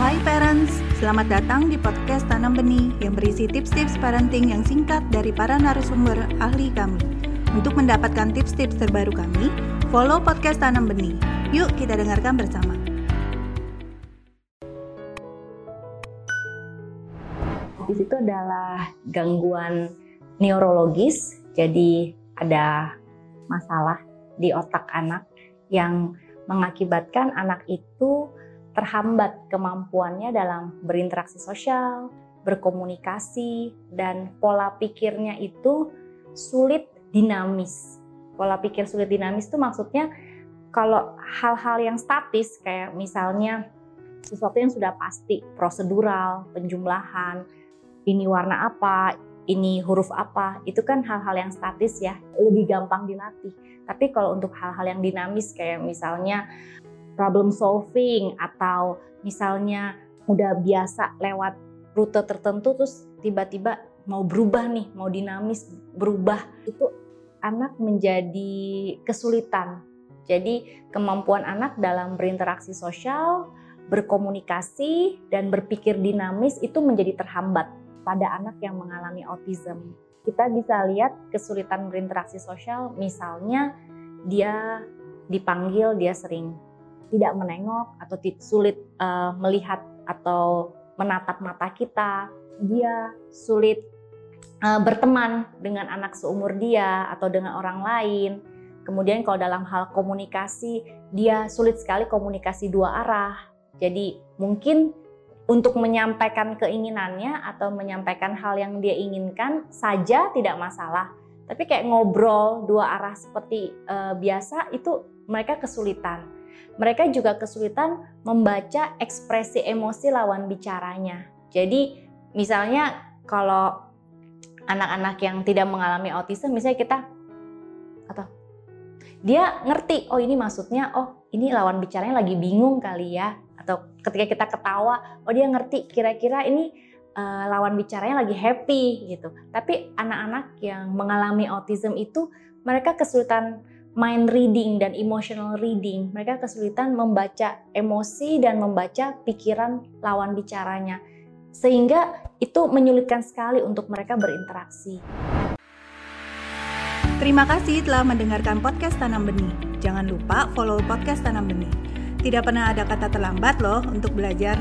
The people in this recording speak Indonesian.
Hai parents, selamat datang di podcast Tanam Benih yang berisi tips-tips parenting yang singkat dari para narasumber ahli kami. Untuk mendapatkan tips-tips terbaru kami, follow podcast Tanam Benih. Yuk kita dengarkan bersama. Di situ adalah gangguan neurologis, jadi ada masalah di otak anak yang mengakibatkan anak itu terhambat kemampuannya dalam berinteraksi sosial, berkomunikasi, dan pola pikirnya itu sulit dinamis. Pola pikir sulit dinamis itu maksudnya kalau hal-hal yang statis kayak misalnya sesuatu yang sudah pasti, prosedural, penjumlahan, ini warna apa, ini huruf apa, itu kan hal-hal yang statis ya, lebih gampang dilatih. Tapi kalau untuk hal-hal yang dinamis kayak misalnya problem solving atau misalnya udah biasa lewat rute tertentu terus tiba-tiba mau berubah nih, mau dinamis berubah, itu anak menjadi kesulitan. Jadi kemampuan anak dalam berinteraksi sosial, berkomunikasi dan berpikir dinamis itu menjadi terhambat pada anak yang mengalami autism. Kita bisa lihat kesulitan berinteraksi sosial, misalnya dia dipanggil, dia sering tidak menengok atau sulit uh, melihat atau menatap mata kita, dia sulit uh, berteman dengan anak seumur dia atau dengan orang lain. Kemudian kalau dalam hal komunikasi, dia sulit sekali komunikasi dua arah. Jadi mungkin untuk menyampaikan keinginannya atau menyampaikan hal yang dia inginkan saja tidak masalah. Tapi kayak ngobrol dua arah seperti uh, biasa itu mereka kesulitan. Mereka juga kesulitan membaca ekspresi emosi lawan bicaranya. Jadi misalnya kalau anak-anak yang tidak mengalami autism misalnya kita atau dia ngerti oh ini maksudnya oh ini lawan bicaranya lagi bingung kali ya atau ketika kita ketawa oh dia ngerti kira-kira ini uh, lawan bicaranya lagi happy gitu tapi anak-anak yang mengalami autism itu mereka kesulitan mind reading dan emotional reading mereka kesulitan membaca emosi dan membaca pikiran lawan bicaranya sehingga itu menyulitkan sekali untuk mereka berinteraksi. Terima kasih telah mendengarkan podcast Tanam Benih. Jangan lupa follow podcast Tanam Benih. Tidak pernah ada kata terlambat loh untuk belajar.